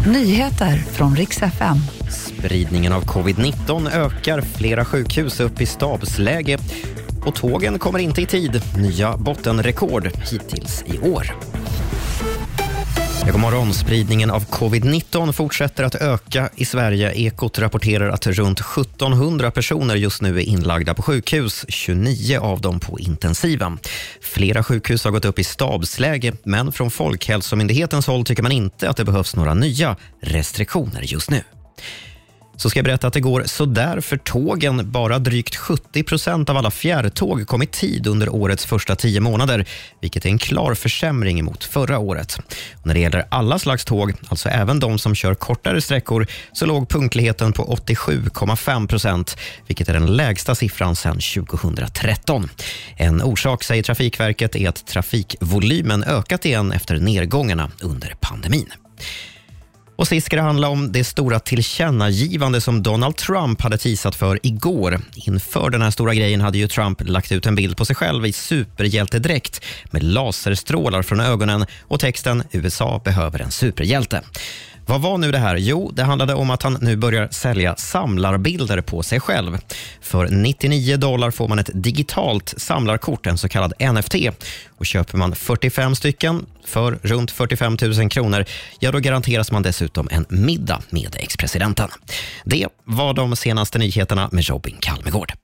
Nyheter från riks FM. Spridningen av covid-19 ökar, flera sjukhus upp i stabsläge och tågen kommer inte i tid. Nya bottenrekord hittills i år. Ja, god morgon. Spridningen av covid-19 fortsätter att öka i Sverige. Ekot rapporterar att runt 1700 personer just nu är inlagda på sjukhus, 29 av dem på intensiven. Flera sjukhus har gått upp i stabsläge, men från Folkhälsomyndighetens håll tycker man inte att det behövs några nya restriktioner just nu så ska jag berätta att det går sådär för tågen. Bara drygt 70 procent av alla fjärrtåg kom i tid under årets första tio månader, vilket är en klar försämring mot förra året. Och när det gäller alla slags tåg, alltså även de som kör kortare sträckor, så låg punktligheten på 87,5 procent, vilket är den lägsta siffran sedan 2013. En orsak, säger Trafikverket, är att trafikvolymen ökat igen efter nedgångarna under pandemin. Och sist ska det handla om det stora tillkännagivande som Donald Trump hade tisat för igår. Inför den här stora grejen hade ju Trump lagt ut en bild på sig själv i superhjältedräkt med laserstrålar från ögonen och texten “USA behöver en superhjälte”. Vad var nu det här? Jo, det handlade om att han nu börjar sälja samlarbilder på sig själv. För 99 dollar får man ett digitalt samlarkort, en så kallad NFT. Och Köper man 45 stycken för runt 45 000 kronor, ja då garanteras man dessutom en middag med ex-presidenten. Det var de senaste nyheterna med Robin Kalmegård.